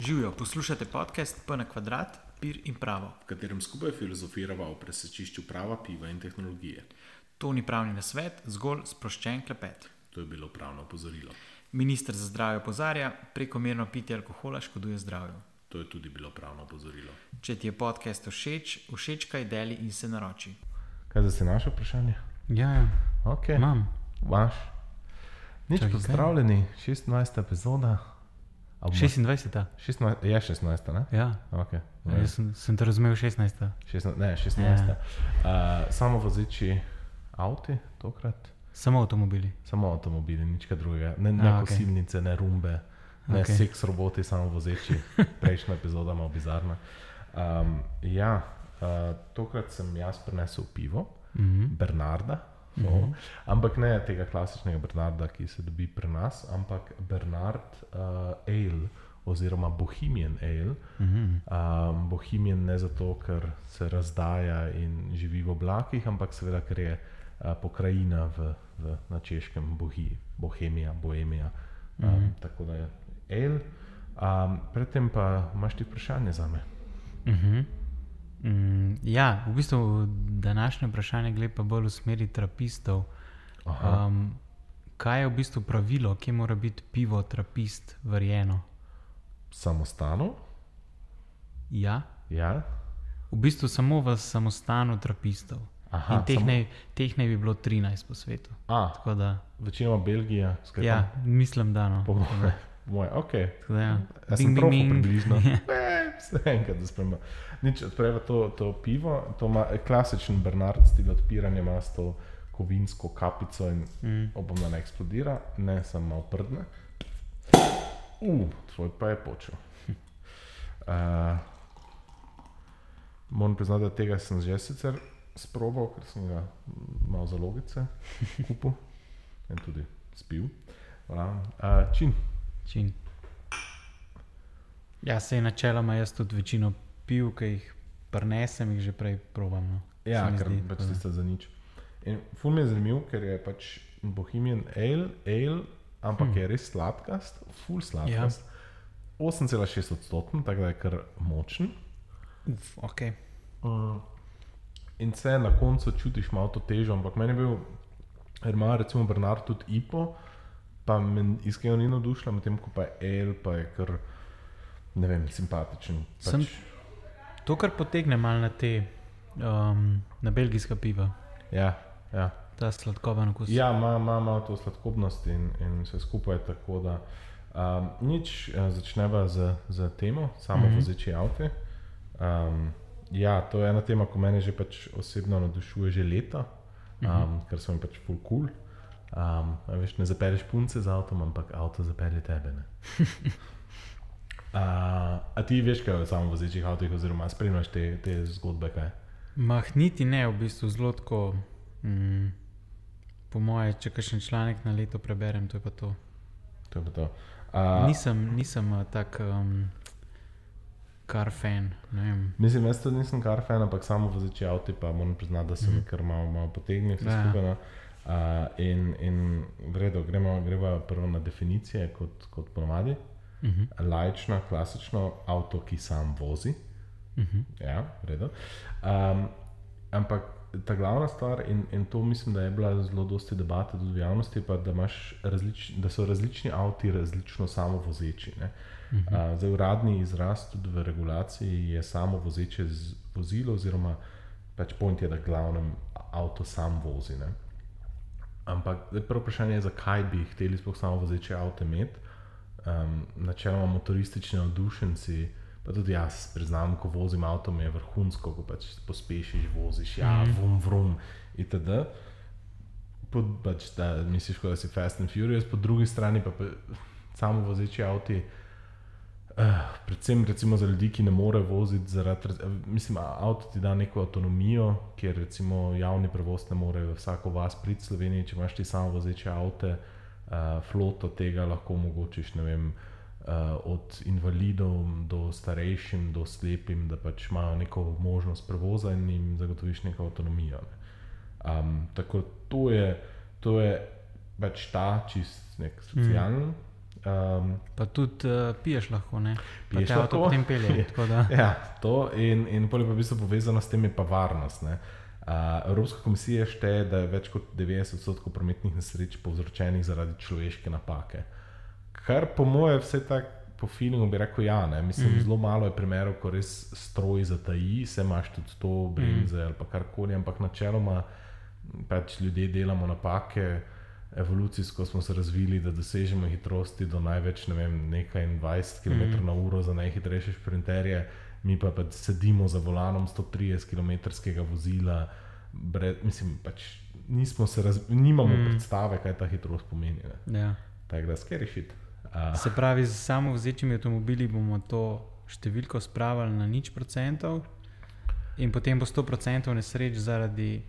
Živijo, poslušate podcast P na kvadrat, pir in pravo. v katerem skupaj filozofirava o presečišču prava, piva in tehnologije. To ni pravni nasvet, zgolj sproščen klepet. To je bilo pravno opozorilo. Ministr za zdravje opozarja, prekomerno pitje alkohola škoduje zdravju. To je tudi bilo pravno opozorilo. Če ti je podcast všeč, všečkaj deli in se naroči. Kaj za se naše vprašanje? Ja, ja. Okay. imam. Vaš. Nič Čakaj, kaj? pozdravljeni, 16. epizoda. Bomo- 26. 16, je 16, ne? Ja, Okay. jaz sem, sem te razumel 16. 16, ne, 16. Ja. Uh, samo vozeči avti, tokrat, Samo avtomobili. samo avtomobili, nič drugega. Ne, ne A, okay. kosilnice, ne rumbe, ne okay. Seks roboti, samo vozeči. Prejšnja epizoda malo bizarna. Um, ja, uh, tokrat sem jaz prinesel pivo, Mhm. Bernarda. No. Ampak ne tega klasičnega Bernarda, ki se dobi pri nas, ampak Bernard uh, Ale oziroma Bohemian Ale. Mhm. Um, Bohemian ne zato, ker se razdaja in živi v oblakih, ampak seveda, ker je uh, pokrajina v, v, na češkem Bohi, Bohemija, Bohemija. Um, mm Mhm. -hmm. Tako da je Ale. Um, predtem pa imaš ti vprašanje za me. Mhm. Mm, ja, v bistvu današnje vprašanje gre pa bolj v smeri trapistov. Aha, um, kaj je v bistvu pravilo, kje mora biti pivo trapist verjeno? samostano? Ja, Ja. v bistvu samo v samostanu trapistov. Aha, In teh, samo- naj, teh naj bi bilo 13 po svetu. A, Da, večinoma Belgija, skratka. ja, mislim, da no. Po moje, moje, ok. Tako Da, ja. Jaz sem prav približno. Vse enkrat, da spremljam. Nič, odpreva to, to pivo, to ima klasičen Bernard stil odpiranja, ima s to kovinsko kapico in Mm. da ne eksplodira, ne samo malo prdne. Uf, tvoj pa je počel. Uh, moram priznati, da tega sem že sicer sprobal, ker sem ga malo za logice kupil in tudi spil. Uh, čin. Čin. Ja, se je načeloma jaz tudi večino pil, ki jih prenesem, jih že prej probam. No. Ja, Se mi ker pač tiste za nič. In ful mi je zanimiv, ker je pač Bohemian Ale, ale ampak Hmm. je res sladkast, ful sladkast. Ja. 8,6 odstoten, tako da je kar močen. Uf, okay. Uh, in se na koncu čutiš malo to težo, ampak meni je bil, ker ima recimo Bernard tudi IPO, pa me iskreno ni navdušila, medtem ko pa je Ale, pa je kar, ne vem, simpatičen. Pač, Sem- To, kar potegne malo na te, um, na belgijska piva, ja, ja. ta sladkoben okus. Ja, ima, ima, ima to sladkobnost in, in vse skupaj. Tako da um, nič, uh, začneva z, z temo, samo mm Mhm. -hmm. vozeči avto. Um, ja, to je ena tema, ki me že pač osebno navdušuje že leta, um, mm -hmm. ker so mi pač full cool. Um, veš, ne zapelješ punce z avtom, ampak avto zapelje tebe. Uh, a ti veš, kaj je o samo vozečih avtoih, oziroma spremljaš te, te zgodbe? Kaj? Mah, niti ne, v bistvu zelo tako. Mm, po moje, če kakšen članek na leto preberem, to je pa to. To je pa to. Uh, Nisem, nisem uh, tak um, kar fan. Mislim, jaz tudi nisem kar fan, ampak samo vozeči avto, pa moram priznati, da sem mm. kar malo, malo potegnil vse Ja. skupaj. No. Uh, in in vredo, gremo, gremo prvo na definicije, kot, kot ponovadi. Uh -huh, Laično, klasično avto, ki sam vozi. uh -huh. Ja, vredo. Um, ampak ta glavna stvar, in, in to mislim, da je bila zelo dosti debata tudi v javnosti, pa da, različ, da so različni avti različno samo vozeči. Ne? Mhm. Uh, zdaj, uradni izraz tudi v regulaciji je samo vozeče vozilo, oziroma pač point je, da glavnem avto sam vozi. Ne? Ampak zdaj prvo vprašanje je, zakaj bi hteli sploh samo vozeče avto imeti. Um, načeloma motoristični navdušenci, pa tudi jaz priznam, ko vozim avto, mi je vrhunsko, ko pač pospešiš, voziš, ja, Mhm. vum, vrum, itd. Pod, pač, da misliš, da si Fast and Furious, po drugi strani pa, pa samo vozeči avti. Uh, predvsem recimo za ljudi, ki ne morejo voziti, zaradi, mislim, avto ti da neko avtonomijo, kjer recimo javni prevoz ne more v vsako vas priti v Sloveniji, če imaš ti samo vozeče avto, uh, floto tega lahko omogočiš, ne vem, uh, od invalidov do starejšim, do slepim, da pač imajo neko možnost prevoza in jim zagotoviš neko avtonomijo. Ne. Um, tako to je, to je pač ta čist nek socialen Um, Pa tudi uh, piješ lahko, ne? Pa Piješ lahko. potem pelje. Ja, to in, in pol je pa v bistvu povezano s tem, je pa varnost. Ne. Uh, Evropska komisija šteje, da je več kot 90% prometnih nesreč povzročenih zaradi človeške napake. Kar po mojem, vse tako po filmu bi rekel, ja, ne. mislim, mm. Mhm. zelo malo je primerov, ko res stroj zataji, se imaš tudi to, bremze mm. ali pa karkoli, ampak načeloma pač ljudje delamo napake. Evolucijsko smo se razvili, da dosežemo hitrosti do največ ne vem, nekaj 20 km na uro za najhitrejše sprinterje, mi pa, pa sedimo za volanom 130 km vozila, brez, mislim, pač nismo se raz, nimamo Mm. predstave, kaj ta hitrost pomeni. ne. Ja. Tako da skeri šit. Uh, Se pravi, z samo vozečimi avtomobili bomo to številko spravili na nič procentov, in potem bo 100 procentov nesreč zaradi.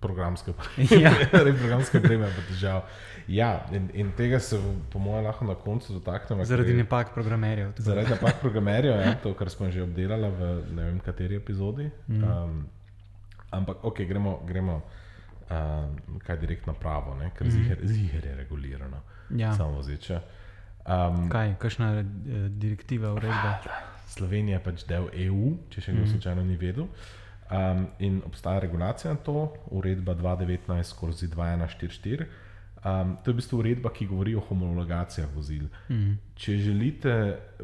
Programske Ja. Res programske breme pa težav. Ja, in, in tega se po mojem lahko na koncu dotaknemo. Zaradi je- napak programerjev. Zaradi napak programerjev, ja, to, kar smo že obdelali v ne vem kateri epizodi. Mm. Um, ampak, ok, gremo, gremo um, kaj direktno pravo, ne? ker Mhm. ziher, ziher je regulirano, Ja. samo vozeče. Um, Kaj, kakšna eh, direktiva, uredba? Slovenija je pač del EU, če še kdo Mhm. slučajno ni vedel. Um, in obstaja regulacija na to, uredba 2019 skozi 2144. Um, to je v bistvu uredba, ki govori o homologacijah vozil. Mm. Če želite,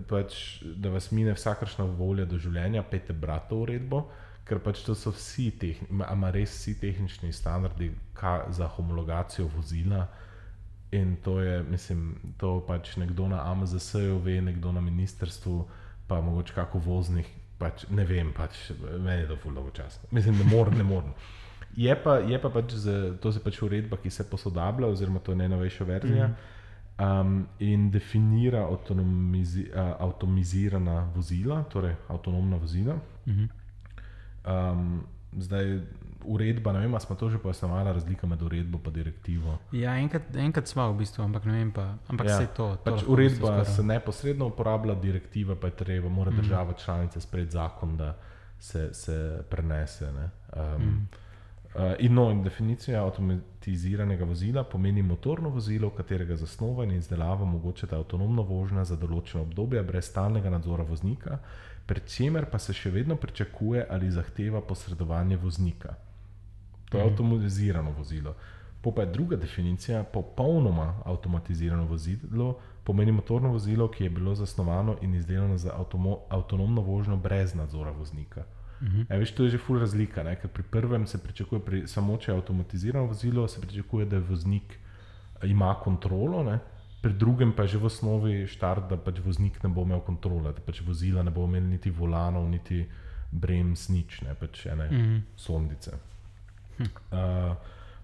pač, da vas mine vsakršna volja do življenja, pejte brati to uredbo, ker pač to so vsi, tehni, ima res vsi tehnični standardi ka, za homologacijo vozila. In to je, mislim, to pač nekdo na AMZS-ju ve, nekdo na ministrstvu, pa mogoče kako voznih, pač ne vem, pač meni je to ful dolgočasno. Mislim, ne morem, ne morem. Je pa, je pa pač, z, to je pač uredba, ki se posodablja, oziroma to je najnovejša verzija. Mm -hmm. um, in definira avtonomizi, uh, avtomizirana vozila, torej avtonomna vozila. Mhm. Um, zdaj, uredba, ne vem, ali smo to že pojasnjevali, razlika med uredbo in direktivo. Ja, enkrat, enkrat smo v bistvu, ampak ne vem pa. Ampak Ja, se to. to Pač uredba se neposredno uporablja, direktiva pa je treba, mora Mhm. država članica sprejeti zakon, da se, se prenese. ne. Um, Mhm. Uh, in no, in definicija avtomatiziranega vozila pomeni motorno vozilo, katerega zasnova in izdelava omogočata avtonomno vožnjo za določeno obdobje brez stalnega nadzora voznika, pri čemer pa se še vedno pričakuje ali zahteva posredovanje voznika. To je Mhm. avtomatizirano vozilo. Po pa je druga definicija, popolnoma avtomatizirano vozilo, pomeni motorno vozilo, ki je bilo zasnovano in izdelano za avtomo, avtonomno vožnjo brez nadzora voznika. Mhm. E, veš, to je že ful razlika, ne? ker pri prvem se pričakuje, pri, samo če je avtomatizirano vozilo, se pričakuje, da voznik eh, ima kontrolo, ne? pri drugem pa je že v osnovi štart, da pač voznik ne bo imel kontrole, da pač vozila ne bo imel niti volanov, niti brems, nič, ne pač ene Mhm. sondice. Uh,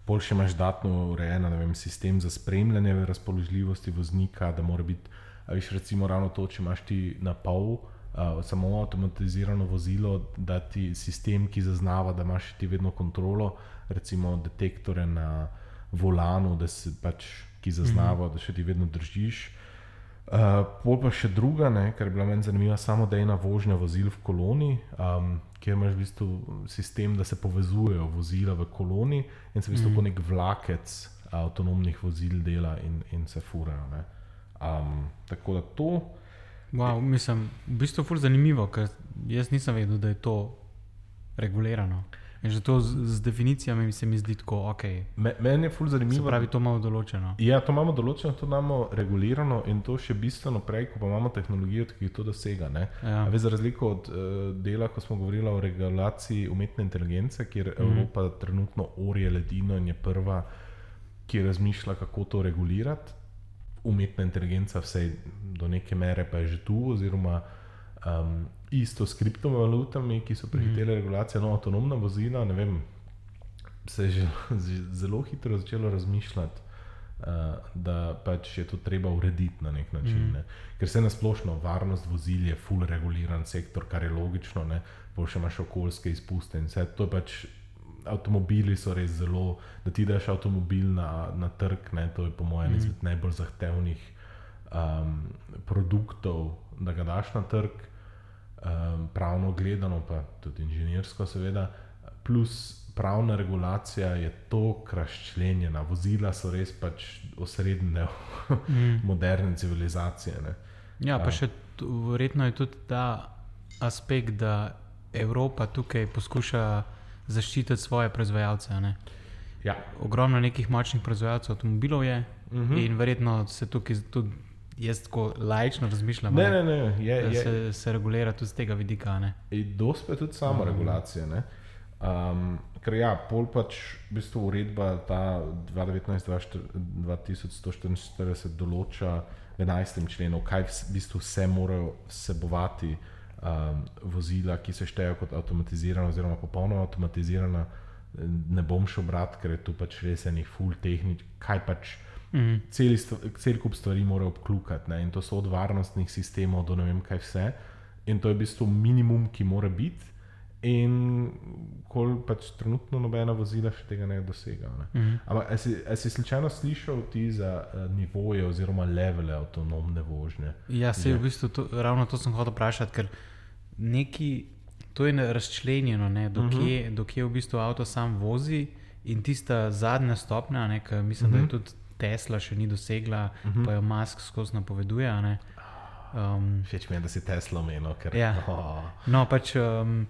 Pol še imaš dodatno urejen vem, sistem za spremljanje razpoložljivosti voznika, da mora biti, veš, recimo, ravno to, če imaš ti na pol, uh, samo avtomatizirano vozilo, da ti sistem, ki zaznava, da imaš ti vedno kontrolo, recimo detektore na volanu, da se pač ki zaznava, da še ti vedno držiš. Uh, pol pa še druga, ne, kar je bila meni zanimiva, samodejna vožnja vozil v koloni, um, kjer imaš v bistvu sistem, da se povezujejo vozila v koloni in se v bistvu mm. kot nek vlakec avtonomnih vozil dela in, in se furajo. ne. Um, tako da to, Wow, mislim, v bistvu je zanimivo, ker jaz nisem vedel, da je to regulirano. Že to z, z definicijami se mi zdi tako, ok. me, meni je ful Se zanimivo. pravi, to imamo določeno. Ja, to imamo določeno, to imamo regulirano in to še bistveno prej, ko pa imamo tehnologijo, ki to dosega. Ne? Ja. A Veš, za razliko od uh, dela, ko smo govorili o regulaciji umetne inteligence, kjer mm. Evropa trenutno orje ledino in je prva, ki razmišlja, kako to regulirati. Umetna inteligenca, vsej do neke mere, pa je že tu, oziroma um, isto s kriptovalutami, ki so prehitele mm. regulacije, no, avtonomna vozila. Ne vem, se je že zelo hitro začelo razmišljati. Uh, da pač je to treba urediti na nek način. Mhm. Ne. Ker se nasplošno varnost vozil je full reguliran sektor, kar je logično, ne. pa še imaš okoljske izpuste in vse. To je pač avtomobili so res zelo, da ti daš avtomobil na, na trg, ne, to je po mojem mm. izmed najbolj zahtevnih um, produktov, da ga daš na trg, um, pravno gledano, pa tudi inženirsko, seveda. Plus pravna regulacija je tako razčlenjena, vozila so res pač osrednje Mm. moderne civilizacije. Ne. Ja, pa Ja. še verjetno je tudi ta aspekt, da Evropa tukaj poskuša zaščititi svoje proizvajalce. ne. Ja. Ogromno nekih močnih proizvajalcev avtomobilov je Mhm. mm -hmm. in verjetno se tukaj tudi jaz tako lajčno razmišljam, Ne, ne, ne, je, da je, se, se regulira tudi z tega vidika. Dosti pa je tudi samo regulacija. Ne? Um, ker ja, pol pač v bistvu uredba ta 2019-2144 določa v 11. členu, kaj v bistvu vse morajo vsebovati um, vozila, ki se štejejo kot avtomatizirana oziroma popolnoma avtomatizirana. Ne bom šel brat, ker je tu pač res enih full tehnik, kaj pač Mhm. celi st- cel kup stvari morajo obklukati. Ne? In to so od varnostnih sistemov do ne vem kaj vse. In to je v bistvu minimum, ki mora biti. In kol pač trenutno nobena vozila še tega ne dosega. Ne? Mhm. Ampak a si, a si slučajno slišal ti za uh, nivoje oziroma levele avtonomne vožnje? Ja, se je v bistvu to, ravno to sem hotel vprašati, ker neki, to je razčlenjeno, ne, do, Mhm. kje, do kje v bistvu avto sam vozi in tista zadnja stopnja, ne, ki mislim, da Mhm. je tudi Tesla še ni dosegla, pa jo Musk skozi napoveduje. Um, Všeč mi je, da si Tesla omenil, ker Ja. oh, no, pač um,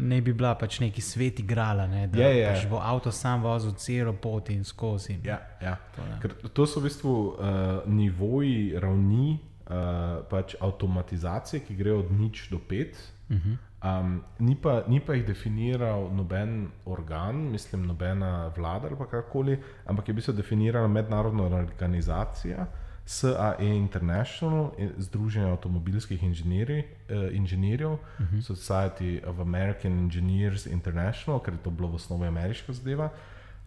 ne bi bila pač neki svet igrala, ne, da Ja, ja. Pač bo avto sam vozil celo pot in skozi. in ja, ja. to, ne. To so v bistvu uh, nivoji ravni uh, pač avtomatizacije, ki grejo od nič do pet. Mhm. Um, ni, pa, ni pa jih definiral noben organ, mislim, nobena vlada ali karkoli, ampak je v bistvu definirana mednarodna organizacija, SAE International, in- Združenje avtomobilskih inženirji, eh, inženirjev, uh -huh. Society of American Engineers International, ker je to bilo v osnovi ameriška zadeva.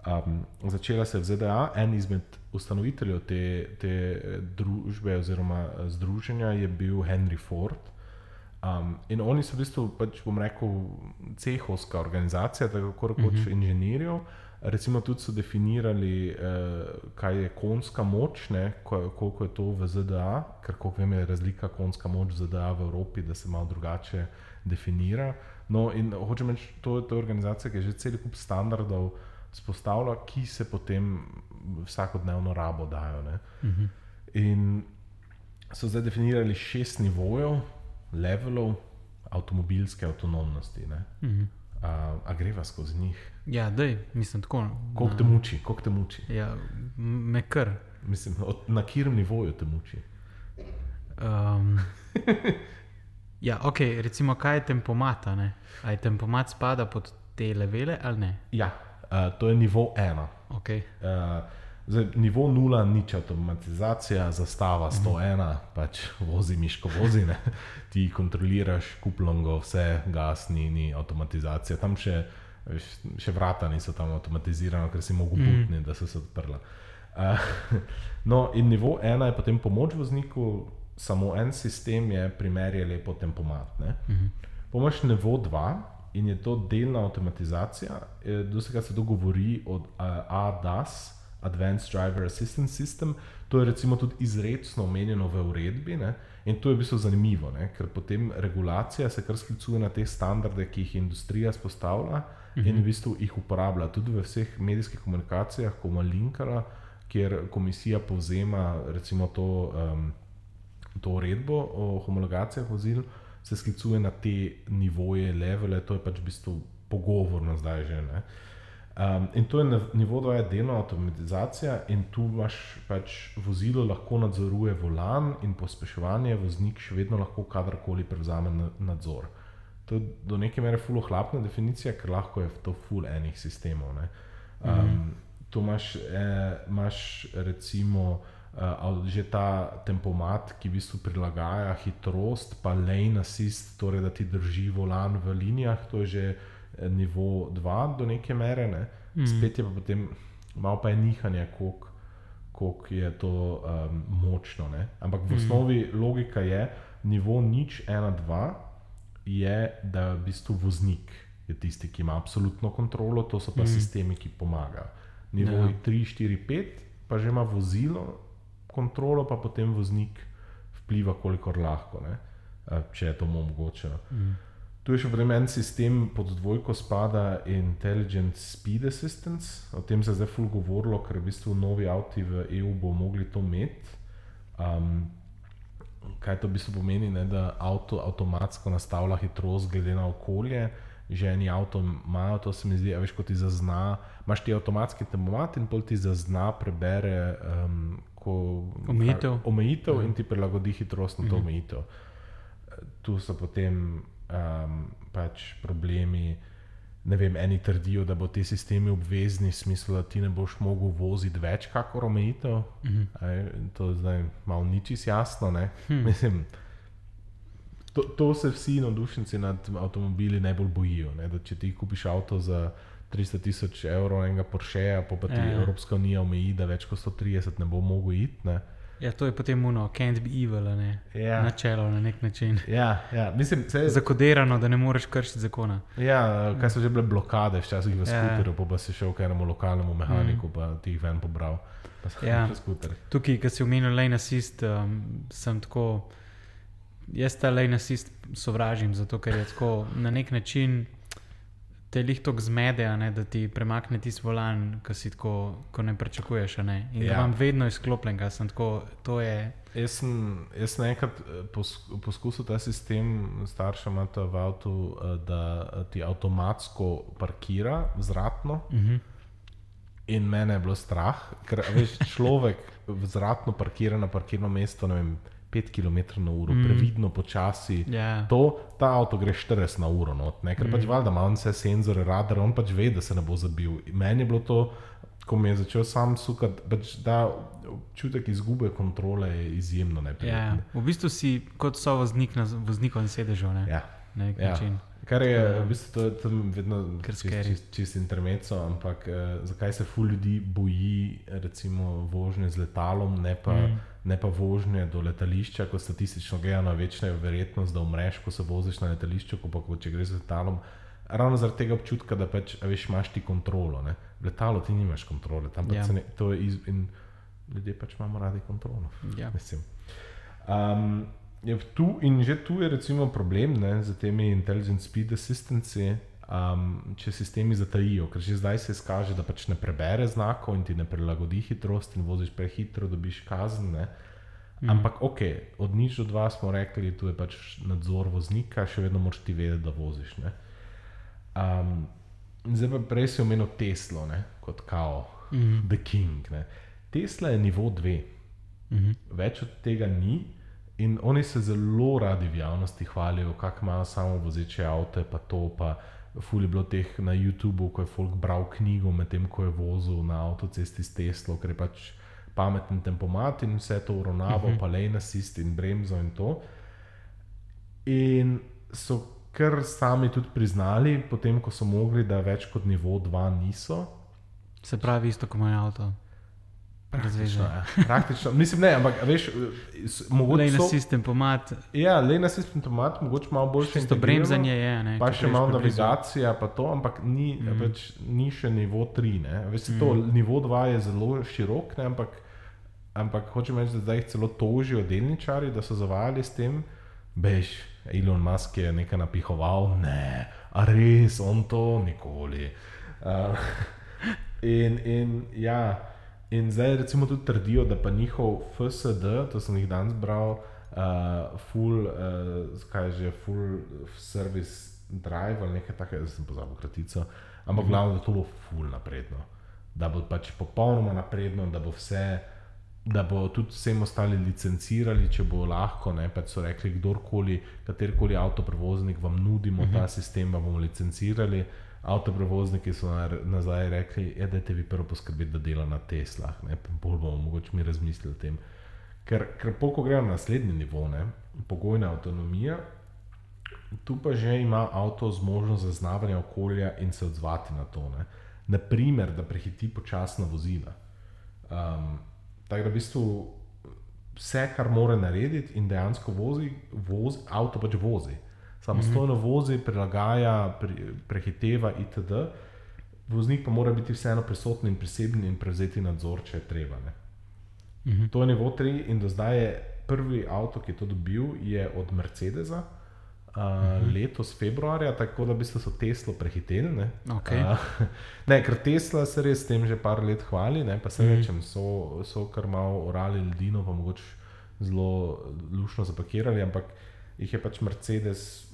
Um, začela se je v ZDA, en izmed ustanoviteljev te, te eh, družbe oziroma eh, združenja je bil Henry Ford. Um, in oni so v bistvu, pač, bom rekel, cehovska organizacija, tako rekoč uh -huh. inženirjev. Recimo tudi so definirali, uh, kaj je konska moč, ne, ko- koliko je to v ZDA, ker koliko vem, je razlika konska moč v ZDA v Evropi, da se malo drugače definira. No, in hočem reči, to, to je organizacija, ki je že cel kup standardov spostavila, ki se potem vsakodnevno rabo dajo. Ne. Mhm. In so zdaj definirali šest nivojev, levelov avtomobilske avtonomnosti. Ne. Mhm. A, a greva skozi njih? Ja, dej, mislim tako. Koliko te muči, koliko te muči? Ja, me kar. Mislim, od, na katerem nivoju te muči? Um, ja, ok, recimo, kaj je tempomat? a ne? A je tempomat spada pod te levele ali ne? Ja, a, to je nivo ena. Okay. Uh, zdaj, nivo nula, nič avtomatizacija, zastava 101, pač vozi miško vozi, ne? ti kontroliraš kuplongo, vse gas, ni, avtomatizacija. Tam še, še vrata niso tam avtomatizirana, ker si mogel Mhm. butni, da so se odprla. Uh, no, in nivo ena je potem pomoč vozniku, samo en sistem je primerjal lepo tempomat. Ne? Mhm. Pomaž nivo 2 in je to delna avtomatizacija. Dosti se to govori od uh, ADAS, Advanced Driver Assistance System. To je recimo tudi izredno omenjeno v uredbi. Ne? In to je v bistvu zanimivo, ne? ker potem regulacija se kar sklicuje na te standarde, ki jih industrija spostavlja in v bistvu jih uporablja tudi v vseh medijskih komunikacijah, kot ima Linkara, kjer komisija povzema recimo to. Um, to uredbo o homologacijah vozil, se sklicuje na te nivoje, levele, to je pač v bistvu pogovorno zdaj že. Ne? Um, in to je na nivo 2 je delna avtomatizacija, in tu imaš pač vozilo, lahko nadzoruje volan in pospeševanje, voznik še vedno lahko kadarkoli prevzame na, nadzor. To je do neke mere fulohlapna definicija, ker lahko je to ful enih sistemov. ne. Um, tu imaš, eh, imaš recimo uh, že ta tempomat, ki v bistvu prilagaja hitrost, pa lane assist, torej da ti drži volan v linijah, to je že nivo 2 do neke mere. Ne. Spet je pa potem malo pa je nihanje, koliko koliko je to um, močno. Ne? Ampak v osnovi logika je, nivo nič, ena, dva, je, da v bistvu voznik je tisti, ki ima absolutno kontrolo, to so pa mm. sistemi, ki pomagajo. Nivo Ja. 3, 4, 5, pa že ima vozilo kontrolo, pa potem voznik vpliva, kolikor lahko, ne? Eh, če je to mu omogočeno. Mm. Tu je še vreme en sistem, pod dvojko spada Intelligent Speed Assistance. O tem se je zdaj ful govorilo, ker v bistvu novi avti v EU bo mogli to imeti. Um, kaj to v bistvu pomeni, ne, da avto avtomatsko nastavlja hitrost glede na okolje. Že eni avto imajo, to se mi zdi, a veš, kot ti zazna. Imáš ti avtomatski tempomat in pol ti zazna, prebere um, ko, Omejitev. kar- omejitev Mhm. in ti prilagodi hitrost na to Mhm. omejitev. Tu so potem um, pač problemi. Ne vem, eni trdijo, da bo ti sistemi obvezni, v smislu, da ti ne boš mogel voziti več, kakor omejitev. Mhm. Ej, to zdaj malo ni čisto jasno. Ne? Hm. Mislim, to, to se vsi navdušenci nad avtomobili najbolj bojijo. Ne? Da če ti kupiš avto za 300 tisoč evrov, enega Porscheja, pa, pa ti Ja, ja. Evropska unija omeji, da več kot 130 ne bo mogel iti. Ne? Ja, to je potem uno, can't be evil, ne. Ja. Načelo na nek način. Ja, ja, mislim, se, Zakodirano, da ne moreš kršiti zakona. ja, kaj so že bile blokade, včasih v Ja. skuterju, pa, pa si šel k enemu lokalnemu mehaniku, mm. pa ti jih ven pobral. Ja. Tukaj, ki si omenil lane assist, um, sem tako. Jaz ta lane assist sovražim, zato ker je tako na nek način te lih tako zmede, ne, da ti premakne tisti volan, ki si tako, ko ne pričakuješ. Ne? In ja. Imam vedno izklopljen, sem tako, je. Jaz sem, jaz sem enkrat eh, pos, poskusil ta sistem, starša imata v avtu, eh, da eh, ti avtomatsko parkira zratno. Uh -huh. In mene je bilo strah, ker veš, človek zratno parkira na parkirno mesto, ne vem, 5 km na uro, Mm. previdno, počasi. Ja. To, ta avto gre 40 na uro, not, ne? ker mm. pač valjda ima vse senzore, radar, on pač ve, da se ne bo zabil. Meni je bilo to, ko mi je začel sam sukati, pač da občutek izgube kontrole je izjemno Ja, neprijeten. v bistvu si kot so voznik na voznikovem sedežu. Ne? Ja. Na nek Ja. način. Kar je Ja. v bistvu to je tam vedno Kar čist, čist, intermezzo, ampak eh, zakaj se ful ljudi boji recimo vožnje z letalom, ne pa, Mm. ne pa vožnje do letališča, ko statistično gledano je večja verjetnost, da umreš, ko se voziš na letališču, kot pa ko če greš z letalom. Ravno zaradi tega občutka, da pač, veš, imaš ti kontrolo. Ne? V letalu ti nimaš kontrole, tam pač Ja. se ne, to je iz, in ljudje pač imamo radi kontrolo. Ja. Mislim. Um, je tu, in že tu je recimo problem ne, z temi intelligent speed assistanci, um, če sistemi zatajijo, ker že zdaj se izkaže, da pač ne prebere znakov in ti ne prilagodi hitrost in voziš prehitro, dobiš kazen. Ne. Mhm. Ampak ok, od nič do dva smo rekli, tu je pač nadzor voznika, še vedno moraš ti vedeti, da voziš. Ne. Um, zdaj pa prej si omenil Teslo ne, kot kao, Mhm. The King. Ne. Tesla je nivo dve Mhm. več od tega ni. In oni se zelo radi v javnosti hvalijo, kako imajo samo vozeče avto, pa to. Pa ful je bilo teh na YouTubu, ko je folk bral knjigo, medtem ko je vozil na avtocesti s Teslo, ker je pač pameten tempomat in vse to uravnaval, uh Mhm. -huh. pa lane assist in bremzo in to. In so kar sami tudi priznali, potem ko so mogli, da več kot nivo 2 niso. Se pravi, isto kot moj avto. Razveže. ja. Praktično, mislim, ne, ampak veš, mogoče Le na so- sistem pomat, Ja, le na sistem tomat, mogoče malo bolj čisto bremzanje je. Ne, Pa še malo preblizu. navigacija, pa to, ampak ni, mm. pač, ni še nivo 3. Ne? Veš, mm. to, Mhm. nivo 2 je zelo širok, ne? ampak, ampak hočem reči, da zdaj jih celo tožijo delničari, da so zavajali s tem. Bež, Elon Musk je nekaj napihoval, ne, a res, on to nikoli. Uh, in, in ja. In zdaj recimo tudi trdijo, da pa njihov FSD, to sem jih danes bral, uh, full, uh, kaj že, full service drive ali nekaj takega, zdaj sem pozabil kratico, ampak Mhm. glavno, da to bo full napredno. Da bo pač popolnoma napredno, da bo vse, da bo tudi vsem ostali licencirali, če bo lahko. Ne, pač so rekli, kdorkoli, katerkoli avtoprevoznik vam nudimo uh -huh. ta sistem, vam bomo licencirali. Avtoprevozniki so nazaj rekli, ja, da te vi prvo poskrbeti, da dela na Teslah, ne, bolj bomo mogoče mi razmislili o tem. Ker, ker ko gremo na naslednji nivo, ne, pogojna avtonomija, tu pa že ima avto zmožnost zaznavanja okolja in se odzvati na to. Ne. Naprimer, da prehiti počasna vozila. Um, tako da v bistvu vse, kar mora narediti, in dejansko vozi, vozi avto pač vozi. Samostojno mm -hmm. vozi, prilagaja, pri, prehiteva itd. Voznik pa mora biti vseeno prisoten in priseben in prevzeti nadzor, če je treba. Ne. Mhm. To je nivo 3 in do zdaj je prvi avto, ki je to dobil, je od Mercedesa. Uh, -huh. Letos februarja, tako da v bistvu so Teslo prehiteli. Ne? Okay. Uh, ne, ker Tesla se res s tem že par let hvali, ne? pa se Mhm. rečem, so, so kar malo orali ledino, pa mogoče zelo lušno zapakirali, ampak jih je pač Mercedes,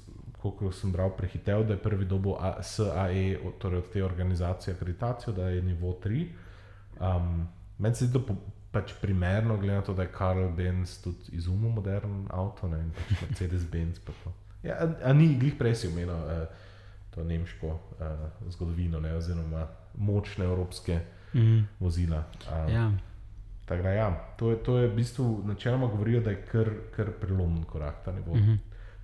koliko sem bral, prehitel, da je prvi dobo A- SAE, torej od te organizacije akreditacijo, da je nivo 3. Um, Meni se zdi to po- pač primerno, glede na to, da je Karl Benz tudi izumil modern avto ne, in pač Mercedes-Benz. pa to. Ja, a, a ni glih prej si omenil uh, to nemško uh, zgodovino, ne, oziroma močne evropske Mm. vozila. Um, Ja. Tako da, ja, to, je, to je v bistvu načeloma govorijo, da je kar, kar prelomen korak ta nivo. Mhm.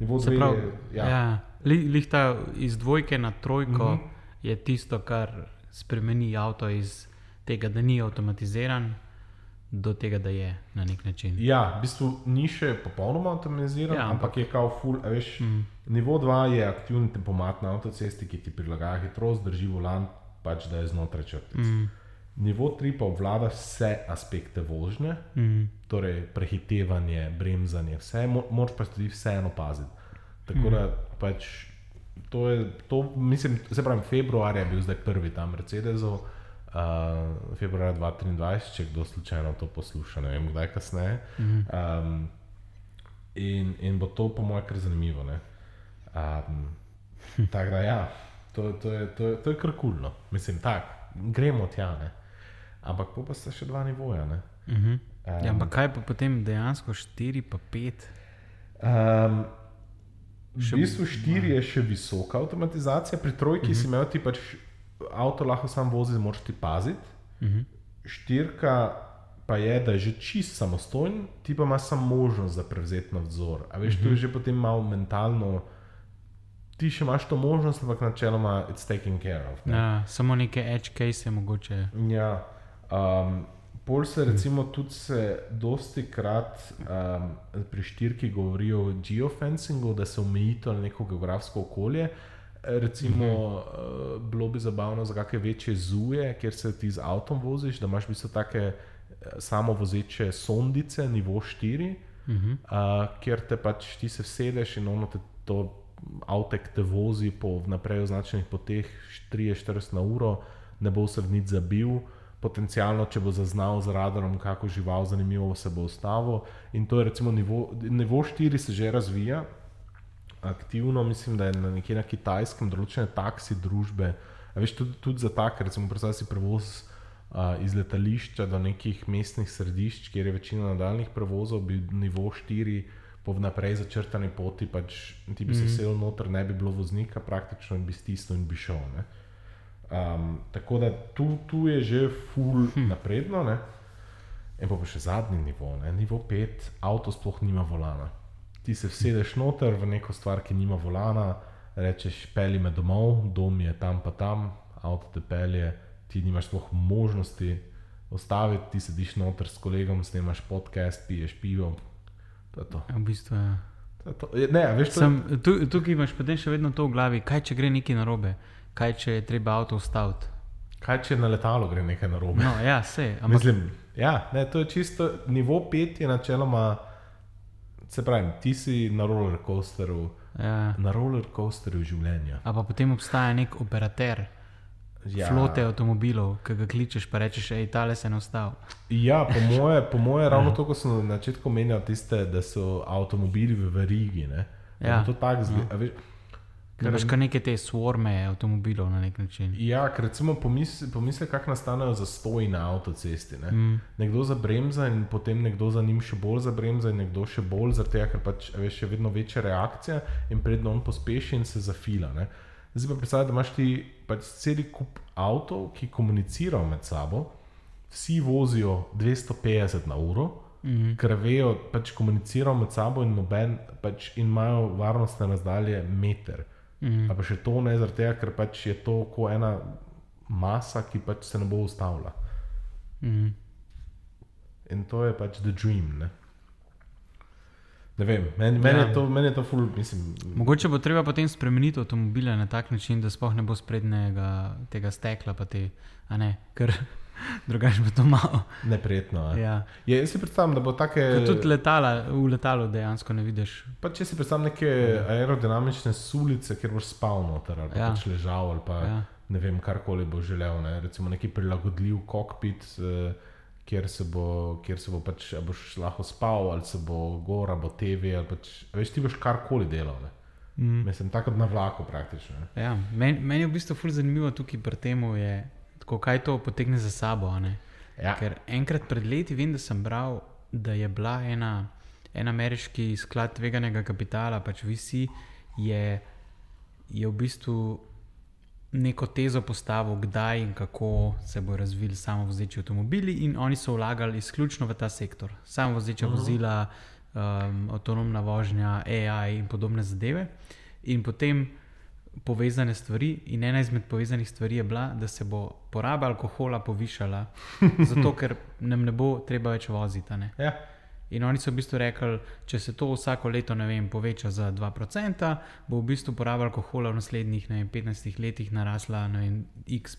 Nivo dve pravi, je, ja. ja, Ja. Li- Lih ta iz dvojke na trojko mm -hmm. je tisto, kar spremeni avto iz tega, da ni avtomatiziran, do tega, da je na nek način. ja, v bistvu ni še popolnoma avtomatiziran, Ja, ja, ampak je kao full, veš. Mm. Nivo 2 je aktivni tempomat na avtocesti, ki ti prilagaja hitrost, drži volan, pač da je znotraj črtic. Mm. Nivo 3 pa obvlada vse aspekte vožnje, Mm. torej prehitevanje, bremzanje, vse, mo- moraš pa tudi vseeno paziti. Tako da pač to je, to, mislim, se pravi, februar je bil zdaj prvi tam Mercedesov, uh, februar 2023, če kdo slučajno to posluša, ne vem kdaj kasneje. Um, in, in bo to, po mojem, kar zanimivo. ne. Um, Tako da, ja, to, to, je, to, je, to je kar kulno, mislim, tako, gremo tja. Ne. Ampak pa sta še dva nivoja. ne. Mm -hmm. Um, Ja, ampak kaj pa potem dejansko 4 pa 5? Um, v bistvu štiri je še visoka avtomatizacija, pri trojki mm -hmm. si imel ti pač avto lahko sam vozi, moraš ti paziti. Mm -hmm. Štirka pa je, da je že čist samostojen, ti pa imaš samo možnost za prevzeti nadzor. A veš, mm -hmm. to je že potem malo mentalno. Ti še imaš to možnost, ampak načeloma it's taken care of. ne. ja, samo neke edge case mogoče. Ja, um, pol se recimo tudi se dosti krat um, pri štirki govori o geofencingu, da se omeji to na neko geografsko okolje. Recimo, uh, bilo bi zabavno za kakšne večje zuje, kjer se ti z avtom voziš, da imaš v bistvu take samovozeče sondice, nivo 4, Mm -hmm. uh, kjer te pač ti se sedeš in ono te to avtek te vozi po vnaprej označenih poteh 43 na uro, ne bo se v nič zabil, potencialno, če bo zaznal z radarom, kako žival zanimivo se bo ustavil. In to je recimo nivo, nivo 4 se že razvija. Aktivno mislim, da je na nekje na kitajskem določene taksi družbe. A veš, tudi, tudi za take, recimo, predstavljaj si prevoz uh, iz letališča do nekih mestnih središč, kjer je večina nadaljnih prevozov, bi nivo 4 po vnaprej začrtani poti, pač ti bi se Mhm. sedel noter, ne bi bilo voznika, praktično bi stisnil in bi šel. Ne? Um, tako da tu, tu je že full hm. napredno. Ne? In pa, pa še zadnji nivo, ne? nivo 5, avto sploh nima volana. Ti se vsedeš noter v neko stvar, ki nima volana, rečeš, peli me domov, dom je tam pa tam, avto te pelje, ti nimaš sploh možnosti ostaviti, ti sediš noter s kolegom, snemaš podcast, piješ pivo. To je to. V bistvu, ja. To je to. Je- Ne, a veš, to je, Sem, tu, tukaj imaš potem še vedno to v glavi, kaj če gre nekaj narobe, kaj če je treba avto ustaviti. kaj če na letalo gre nekaj narobe? No, ja, vse. Ampak Mislim, ja, ne, to je čisto nivo 5, je načeloma, se pravi, ti si na roller coasteru, ja. na roller coasterju življenja. A pa potem obstaja nek operater ja. flote avtomobilov, ki ga kličeš, pa rečeš, hej, tale se je nastavil. Ja, po moje, po moje ravno to, ko sem na začetku omenjal, tiste, da so avtomobili v verigi. Ne? Da Ja. To tako zgleda. Ja. Da imaš kar neke te swarme avtomobilov na nek način. Ja, ker recimo pomisli, pomisli kako nastanejo zastoji na avtocesti. Ne? Mm. Nekdo za bremza in potem nekdo za njim še bolj za bremza in nekdo še bolj, zaradi tega, ker pač veš, je vedno večja reakcija in predno on pospeši in se zafila. Ne? Zdaj pa predstavljaj, da imaš ti pač cel kup avtov, ki komunicirajo med sabo, vsi vozijo 250 na uro, Mm. ker vejo, pač komunicirajo med sabo in, noben, pač, in imajo varnostne razdalje meter. Mm. A pa še to ne, zaradi tega, ker pač je to kot ena masa, ki pač se ne bo ustavila. Mm. In to je pač the dream. Ne, ne vem, meni, meni, Ja. je to, meni je to ful, mislim. Mogoče bo treba potem spremeniti avtomobile na tak način, da sploh ne bo sprednjega tega stekla, pa te, a ne, ker drugače bo to malo. Neprijetno. a? Ja. Je, jaz si predstavljam, da bo take. Ko tudi letala, v letalu dejansko ne vidiš. Pa če si predstavljam neke aerodinamične sulice, kjer boš spal noter ali pa Ja. ja. pač ležal ali pa ja. Ja. ne vem, karkoli bo želel. Ne? Recimo neki prilagodljiv kokpit, eh, kjer se bo, kjer se bo pač, boš lahko spal ali se bo gor, ali bo TV, ali pač, veš, ti boš karkoli delal. Ne? Mm. Mislim, tako kot na vlaku praktično. Ne? Ja, meni, meni je v bistvu ful zanimivo tukaj pri tem, kaj to potegne za sabo. Ja. Ker enkrat pred leti vem, da sem bral, da je bila ena, en ameriški sklad tveganega kapitala, pač VC, je, je v bistvu neko tezo postavil, kdaj in kako se bo razvili samovozeči avtomobili, in oni so vlagali izključno v ta sektor. Samovozeča uh -huh. vozila, um, avtonomna vožnja, AI in podobne zadeve. In potem povezane stvari, in ena izmed povezanih stvari je bila, da se bo poraba alkohola povišala, zato ker nam ne bo treba več voziti. Ja. In oni so v bistvu rekli, če se to vsako leto vem, poveča za 2%, bo v bistvu poraba alkohola v naslednjih vem, 15 letih narasla na x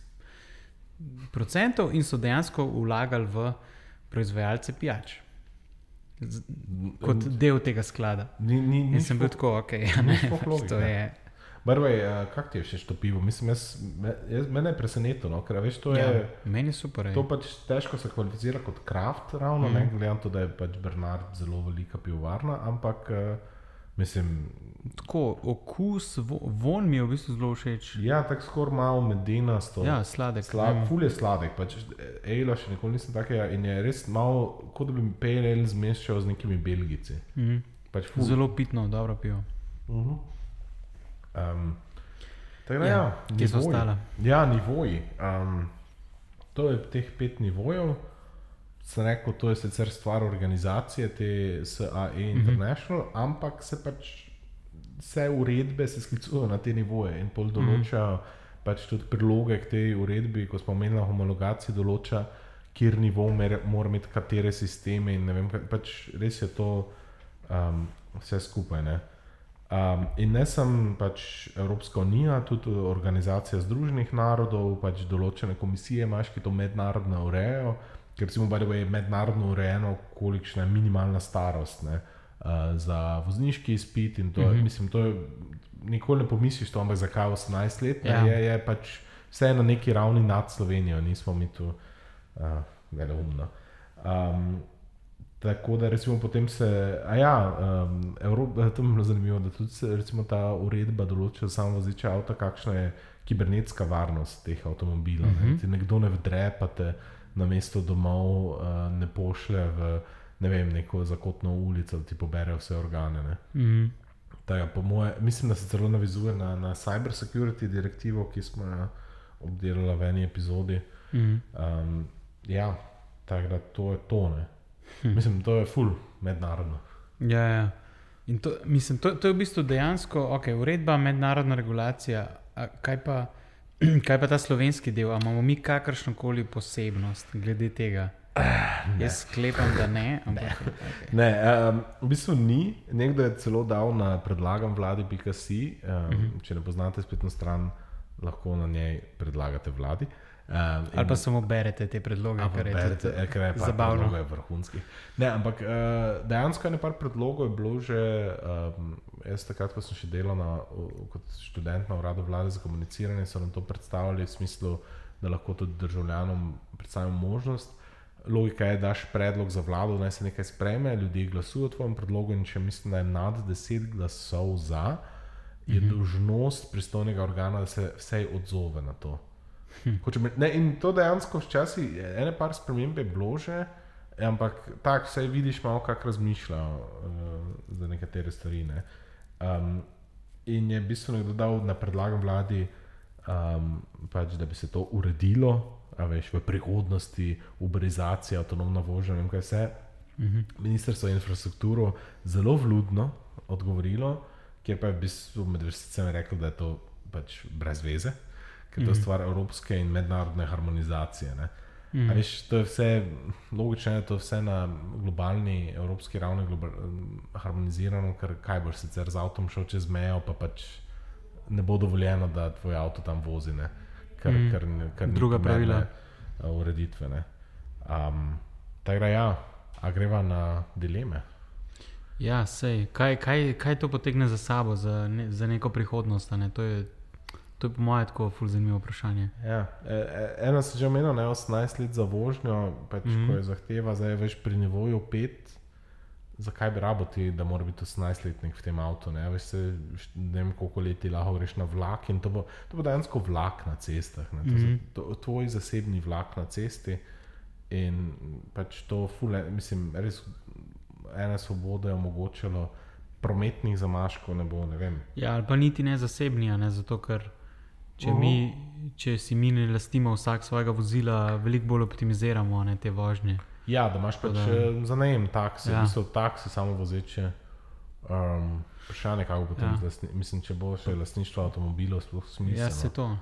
procentov in so dejansko vlagali v proizvajalce pijač. Kot del tega sklada. Ni, ni, In ni sem bil tako, ok, ja, ni ne, sploh pač logike. to je. Barvaj, kak ti je všeč to pivo? Mislim, jaz, jaz, mene je presenetilo, no? ker veš, to je. Ja, meni je super. ej. To pač težko se kvalificira kot kraft, ravno mm. ne glede na to, da je pač Bernard zelo velika pivovarna, ampak uh, mislim, Tako, okus, vo, von mi je v bistvu zelo všeč. ja, tako skoraj malo medenasto. Ja, sladek. Slab, mm. ful je sladek, pač Ejla še nikoli nisem takega in je res malo, kot da bi PNL zmešal z nekimi belgici. Mm. Pač ful. Zelo pitno, dobro pivo. Uh -huh. Um, tako da, Ja, ja, kje so ostala? Ja, nivoji. Um, to je teh pet nivojev. Sem rekel, to je sicer stvar organizacije, te SAE International, mm -hmm. ampak se pač vse uredbe se sklicujejo na te nivoje in pol določajo mm -hmm. pač tudi priloge k tej uredbi, ko smo omenili homologacijo, določa, kjer nivo mora imeti katere sisteme vem, pač res je to um, vse skupaj. Ne? Um, in ne samo pač Evropska unija, tudi organizacija Združenih narodov, pač določene komisije imaš, ki to mednarodno urejajo, ker recimo way, je mednarodno urejeno, kolikšna je minimalna starost ne, uh, za vozniški izpit. To, mm Mhm. -hmm. mislim, to je, nikoli ne pomisliš, to, ampak zakaj 18 let, Ja. ja. je, je pač vse na neki ravni nad Slovenijo, nismo mi tu uh, veleumno. Um, Tako da, recimo, potem se, a ja, um, Evropa, to mi je zanimivo, da tudi se, recimo, ta uredba določa samo vozeče avto, kakšna je kibernetska varnost teh avtomobilov. Uh Mhm. -huh. Ti nekdo ne vdre, pa te na mesto domov uh, ne pošlje v ne vem, neko zakotno ulico, da ti pobere vse organe. Ne. Mm. Tega, po moje, mislim, da se celo navizuje na, na cyber security direktivo, ki smo jo obdelali v eni epizodi. Mm. Um, ja, tako da to je to. Ne. Hm. Mislim, to je full mednarodno. Ja, ja. In to, mislim, to, to je v bistvu dejansko, ok, uredba, mednarodna regulacija. a Kaj pa, kaj pa ta slovenski del? A imamo mi kakršno koli posebnost glede tega? Jaz sklepam, da ne. Ampak, okay. Ne, um, v bistvu ni. Nekdo je celo dal na predlagam vladi.si. Um, uh Mhm. -huh. Če ne poznate spletno stran, lahko na njej predlagate vladi. Um, Ali pa samo berete te predloge, kar je berete, tudi eh, ker je zabavno. je vrhunskih. Ne, ampak uh, dejansko je nekaj predlogov je bilo že. Um, jaz takrat, ko sem še delal na, kot študent na uradu vlade za komuniciranje, so nam to predstavljali v smislu, da lahko tudi državljanom predstavimo možnost. Logika je, da daš predlog za vlado, naj se nekaj spreme, ljudje glasujejo o tvojem predlogu, in če mislim, da je nad 10 glasov za, je Mhm. dolžnost pristojnega organa, da se vsej odzove na to. Me- Ne, in to dejansko včasih, ene par sprememb je bilo že, ampak tako vse vidiš, malo kako razmišljajo uh, za nekatere stvari. Ne. Um, in je v bistvu nekdo dal na predlagam vladi, um, pač, da bi se to uredilo, a veš, v prihodnosti, uberizacija, avtonomna vožnja, ne vem kaj vse. Mhm. Ministrstvo za infrastrukturo zelo vljudno odgovorilo, kjer pa je v bistvu med vrsticami rekel, da je to pač brez veze, ker je to Mhm. stvar evropske in mednarodne harmonizacije. Ne. Mhm. A Veš, to je vse, logično je to vse na globalni, evropski ravni global, harmonizirano, ker kaj boš sicer z avtom šel čez mejo, pa pač ne bo dovoljeno, da tvoj avto tam vozi. Ne? Ker, Mm. ker, ker Druga pravila. uh, ureditve. ne. Um, Tako da ja, a greva na dileme. Ja, sej. Kaj, kaj, kaj to potegne za sabo, za, ne, za neko prihodnost? Ne? To, je, to je po mojem tako ful zanimivo vprašanje. Ja, e, e, eno si že omenil, ne 18 let za vožnjo, pač, mm. -hmm. ko je zahteva, zdaj več pri nivoju 5. Zakaj bi rabo ti, da mora biti 18-letnik v tem avtu? Ne, Veš, se, ne vem, koliko let ti lahko greš na vlak in to bo, to bo dejansko vlak na cestah. Ne, to, mm. -hmm. to, tvoj zasebni vlak na cesti in pač to, fule, mislim, res ena svoboda je omogočilo, prometnih zamaškov ne bo, ne vem. Ja, ali pa niti ne zasebni, ne zato, ker če, Mhm. mi, če si mi ne lastimo vsak svojega vozila, veliko bolj optimiziramo ne, te vožnje. Ja, da imaš pač da- da. za najem taksi, Ja. ja. v bistvu taksi samo vozeče. Um, Vprašanje, kako bo to Ja. ja. mislim, če bo še lastništvo avtomobilov sploh smiselno. Ja, se to.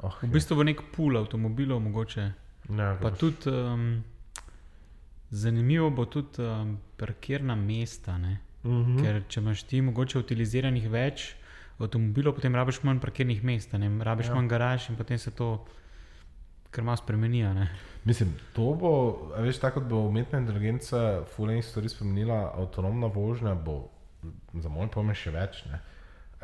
Oh, V bistvu bo nek pul avtomobilov, mogoče. ja, Pa tudi um, zanimivo bo tudi um, parkirna mesta. Ne? uh -huh. Ker če imaš ti mogoče utiliziranih več avtomobilov, potem rabiš manj parkirnih mest, a ne? rabiš ja. Manj garaž in potem se to kar malo spremeni. Mislim, to bo, veš, tako kot bo umetna inteligenca fulejnih stvari spremenila, avtonomna vožnja bo za moj pomen še več. Ne?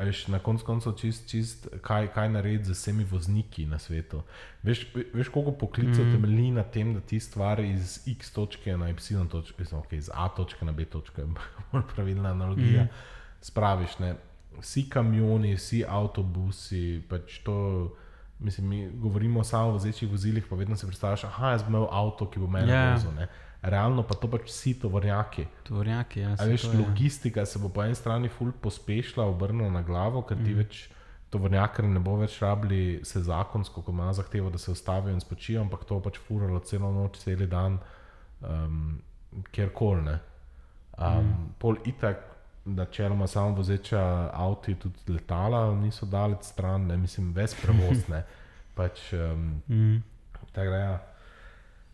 A Veš, na koncu koncev čist, čist kaj, kaj narediti z vsemi vozniki na svetu. Veš, ve- veš koliko poklicev mm. temelji na tem, da ti stvari iz X točke na Y točke, mislim, okay, iz A točke na B točke, bolj pravilna analogija, mm. spraviš. Ne? Vsi kamioni, vsi avtobusi, pač to. Mislim, mi govorimo samo o vozečih vozilih, pa vedno si predstavljaš, da bom imel avto, ki bo meni Ja. yeah. vozil. Ne? Realno pa to pač vsi tovornjaki. Tovornjaki, ja. Veš, to je. logistika se bo po eni strani ful pospešila, obrnila na glavo, ker Mhm. ti več tovornjakar ne bo več rabili se zakonsko, ko ima zahtevo, da se ustavijo in spočijo, ampak to pač furalo celo noč, cel dan, um, kjerkoli. Um, mm. Pol itak, da čeloma samo vozeča avti, tudi letala niso daleč stran, ne mislim, ves prevoz. Ne. Pač, um, Mm. tako da ja.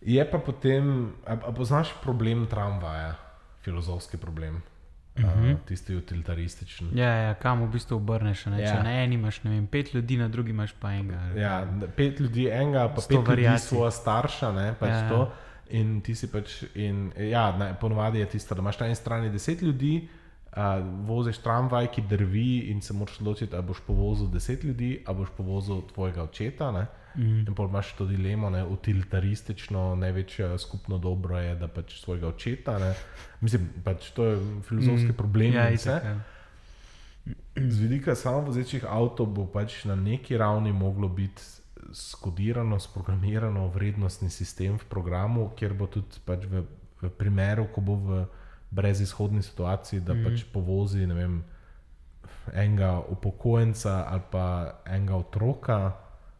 Je pa potem, a, a poznaš problem tramvaja, filozofski problem, uh -huh. uh, tisti utilitaristični. Ja, ja, kam v bistvu obrneš. Ne? Ja. Če na eni imaš vem, pet ljudi, na drugi imaš pa enega. Ja, pet ljudi, enega, pa pet ljudi variacij. svoja starša, ne, pač Ja, ja. In ti si pač, in, ja, ne, ponovadi je tisto, da imaš na eni strani deset ljudi, uh, voziš tramvaj, ki drvi, in se moraš odločiti, ali boš povozil deset ljudi, ali boš povozil tvojega očeta. Ne. Mm. In pol imaš to dilemo, ne, utilitaristično, največje skupno dobro je, da pač svojega očeta. Ne. Mislim, pač to je filozofski mm. problem. Ja, itak, ja. Z vidika samovozečih avtomobilov bo pač na neki ravni moglo biti skodirano, sprogramirano vrednostni sistem v programu, kjer bo tudi pač v, v primeru, ko bo v brezizhodni situaciji, da mm. pač povozi vem, enega upokojenca ali pa enega otroka,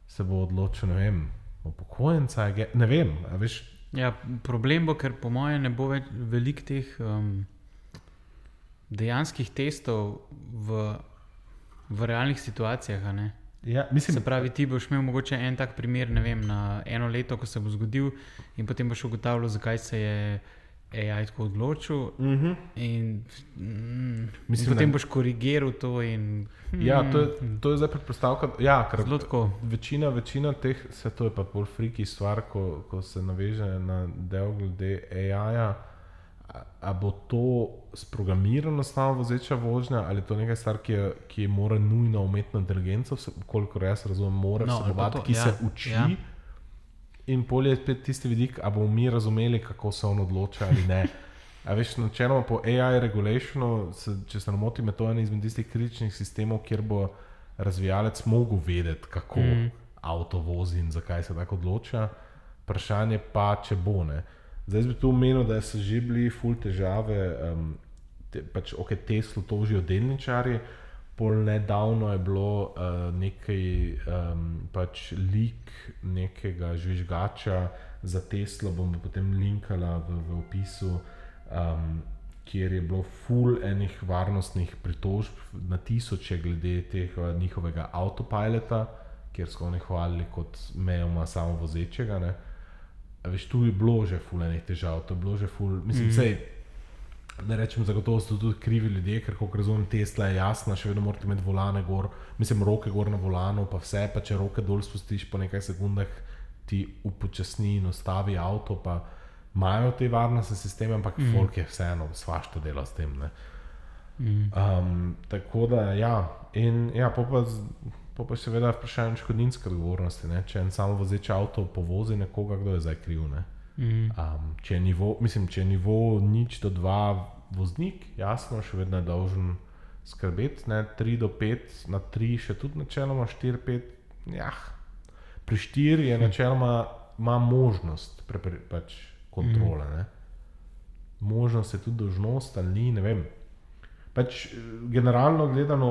se bo odločil, ne vem, upokojenca, ne vem, veš. Ja, problem bo, ker po mojem ne bo več veliko teh um, dejanskih testov v, v realnih situacijah. Ja, Se mislim, pravi, ti boš imel mogoče en tak primer, vem, na eno leto, ko se bo zgodil, in potem boš ugotavljal, zakaj se je AI tako odločil. uh -huh. In, mm, in Mislim, potem da- boš korigiral to. In, ja to, je, to je zdaj predpostavka. Ja, ker Zelo tako. Večina, večina teh, vse to je pa bolj friki stvar, ko, ko se naveže na del glede AI-ja. A, a bo to sprogramirano samo vozeča vožnja ali je to nekaj stvar, ki, je, ki je mora nujno umetno inteligenco, koliko jaz razumem, mora No, vsebovati, to, ki ja, se uči. ja. In polje je spet tisti vidik, ali bomo mi razumeli, kako se on odloča ali ne. A veš, načeloma po AI regulationu, se, če se ne motim, je to en izmed tistih kritičnih sistemov, kjer bo razvijalec mogel vedeti, kako Mm. avto vozi in zakaj se tako odloča. Vprašanje pa, če bo ne. Zdaj bi tu omenil, da so že bili ful težave, um, te, pač ok, Teslo tožijo delničari. Pol nedavno je bilo uh, nekaj um, pač lik nekega žvižgača za Teslo, bom potem linkala v, v opisu, um, kjer je bilo full enih varnostnih pritožb na tisoče glede tega njihovega avtopilota, kjer so oni hvalili kot mejoma samovozečega. Ne. A Veš, tu je bilo že full enih težav, to je bilo že full, mislim, mm. sej, ne rečem, zagotovo so tudi krivi ljudje, ker kot razumem, Tesla je jasna, še vedno morate imeti volane gor, mislim, roke gor na volanu, pa vse, pa če roke dol spustiš po nekaj sekundah, ti upočasni in ustavi avto, pa imajo te varnostne sisteme, ampak mm. folk je vseeno svašta dela s tem. Ne. Mm. Um, tako da, ja, in ja, pa, z- po pa seveda vprašanje škodninske odgovornosti. Ne? Če en samo vozeč avto povozi nekoga, kdo je zdaj kriv. Ne? Mm. Um, če, je nivo, mislim, če je nivo nič do dva voznik, jasno, še vedno je dolžen skrbeti, ne 3 do 5, na 3 še tudi načeloma 4, 5. Ja. Pri 4 je načeloma ima možnost pre, pre, pač kontrole. Mm. Možnost je tudi dožnost ali ni, ne vem. Pač, generalno gledano,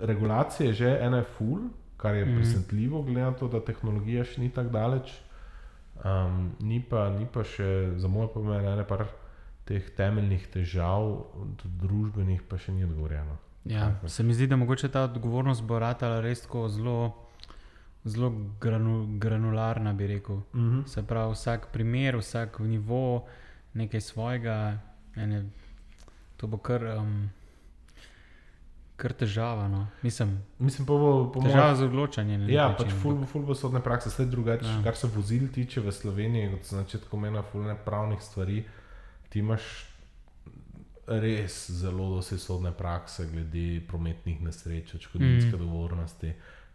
regulacije že ena je full, kar je mm. presenetljivo, glede na to, da tehnologija še ni tako daleč. Um, ni, pa, ni pa še, za moje pomen, ene par teh temeljnih težav, tudi družbenih, pa še ni odgovorjeno. Ja, se mi zdi, da mogoče ta odgovornost bo ratala res tako zelo, zelo granu, granularna, bi rekel. Mm -hmm. Se pravi, vsak primer, vsak nivo, nekaj svojega, ene, to bo kar, um, kar težava. No. Mislim, Mislim, pa bo po težava mojem. z odločanjem. nek Ja, pač ful, ful bo sodne prakse, vse drugače. Ja. Kar se vozil tiče v Sloveniji, kot sem na začetku omenil, ful nepravnih stvari, ti imaš res zelo dosti sodne prakse glede prometnih nesreč, odškodninske Mm. odgovornosti.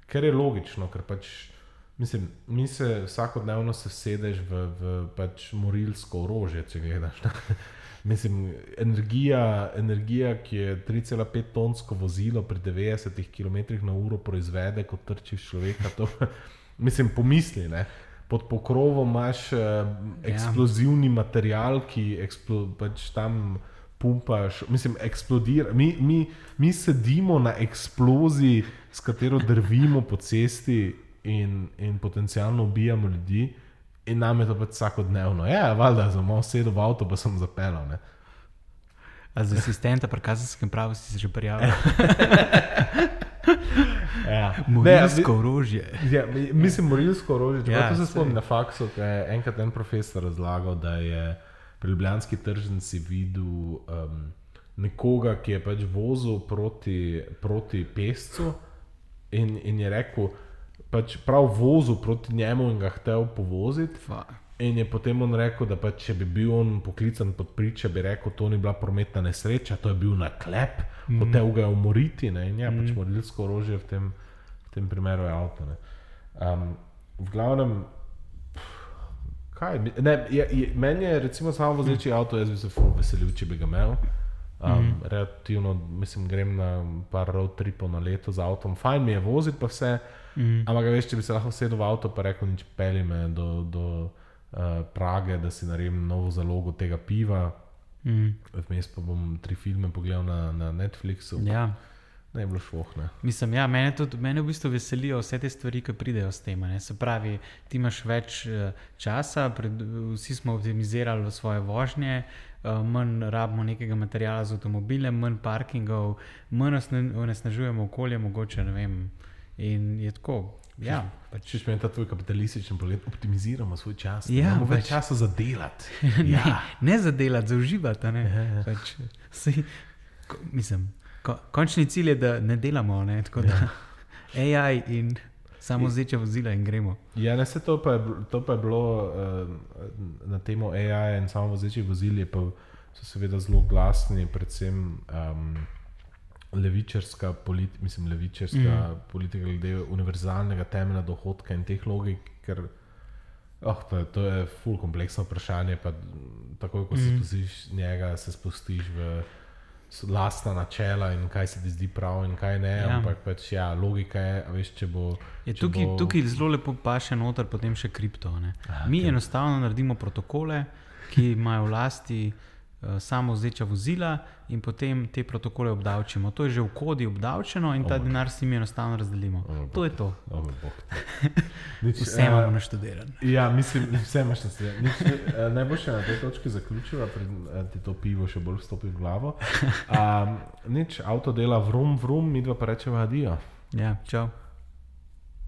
Ker je logično, ker pač. Mislim, mi se vsakodnevno se sedeš v, v pač morilsko orožje, če gledaš. Mislim, energija, energija, ki je 3,5 tonsko vozilo pri 90 km/h proizvede, kot trčiš človeka. To, mislim, pomisli. Ne? Pod pokrovom imaš uh, eksplozivni ja. material, ki eksplo, pač tam pumpaš, mislim, eksplodira. Mi, mi, mi sedimo na eksploziji, s katero drvimo po cesti in, in potencialno ubijamo ljudi. In nam je to pač vsakodnevno. Ja, valjda, za malo sedel v avto, pa sem zapeljal. ne. A za asistenta pri kazenskem pravu si se že prijavil. Ja. Morilsko orožje. Ja, mi- mislim, morilsko orožje. Ja, to se spomnim na faksu, ki je enkrat en profesor razlagal, da je pri Ljubljanski tržnici videl um, nekoga, ki je pač vozil proti, proti pescu in, in je rekel, pač prav vozil proti njemu in ga hotel povoziti. Fa. In je potem on rekel, da pač, če bi bil on poklican pod priče, bi rekel, to ni bila prometna nesreča, to je bil naklep, mm. hotel ga je umoriti. Ne? In ja, mm. pač morilsko orožje v tem, v tem primeru je avto. Ne? Um, v glavnem, pff, kaj, ne, je, je, meni je recimo samo vozeči mm. avto, jaz bi se veselil, če bi ga imel. Um, mm. Relativno, mislim, grem na par road tripov na leto z avtom, fajn mi je voziti pa vse. Mm. Ampak, veš, če bi se lahko sedel v avto in rekel, nič peli me do, do uh, Prage, da si naredim novo zalogo tega piva. Mm. Vmes pa bom tri filme pogledal na, na Netflixu. Ja. Ne je bilo švohne. Mislim, ja, mene, tudi, mene v bistvu veselijo vse te stvari, ki pridejo s tem. Ne? Se pravi, ti imaš več eh, časa, pred, vsi smo optimizirali svoje vožnje, eh, manj rabimo nekega materijala za avtomobile, manj parkingov, manj onesnažujemo okolje, mogoče ne vem. In je tako. Ja, pač, Če je ta tvoj kapitalističen pogled, optimiziramo svoj čas. Ja, imamo več pač- časa za delati. ne, Ja. ne za delati, za uživati. Ne? Ja, ja. Pač, sej, ko, mislim, ko, končni cilj je, da ne delamo. Ne? Tako da Ja. AI in samo zeče vozila in gremo. Ja, ne, se to, pa je, to pa je bilo uh, na temo AI in samo vozečih vozil, pa so seveda zelo glasni, predvsem um, levičarska, politi, mislim, levičarska mm. politika glede univerzalnega temelja dohodka in teh logik, ker oh, to, je, to je ful kompleksno vprašanje. Pa, takoj, ko mm. se spustiš njega, se spustiš v lastna načela in kaj se ti zdi prav in kaj ne. Ja. Ampak pač, ja, logika je, veš, če bo. Je če tukaj, bo- tukaj zelo lepo paše noter, potem še kripto. Ne? A, Mi okej. enostavno naredimo protokole, ki imajo v uh, samo vzdeča vozila, in potem te protokole obdavčimo. To je že v kodi obdavčeno, in ta Oh, denar s njimi enostavno razdelimo. Oh, To je to. Oh, Vse eh, imamo naštudirano. Ja, mislim, vse imaš na svetu. Ne boš še na tej točki zaključila, preden ti to pivo še bolj vstopi v glavo. Um, nič, avto dela vrum, vrum, mi dva pa rečemo adijo. Ja, čau.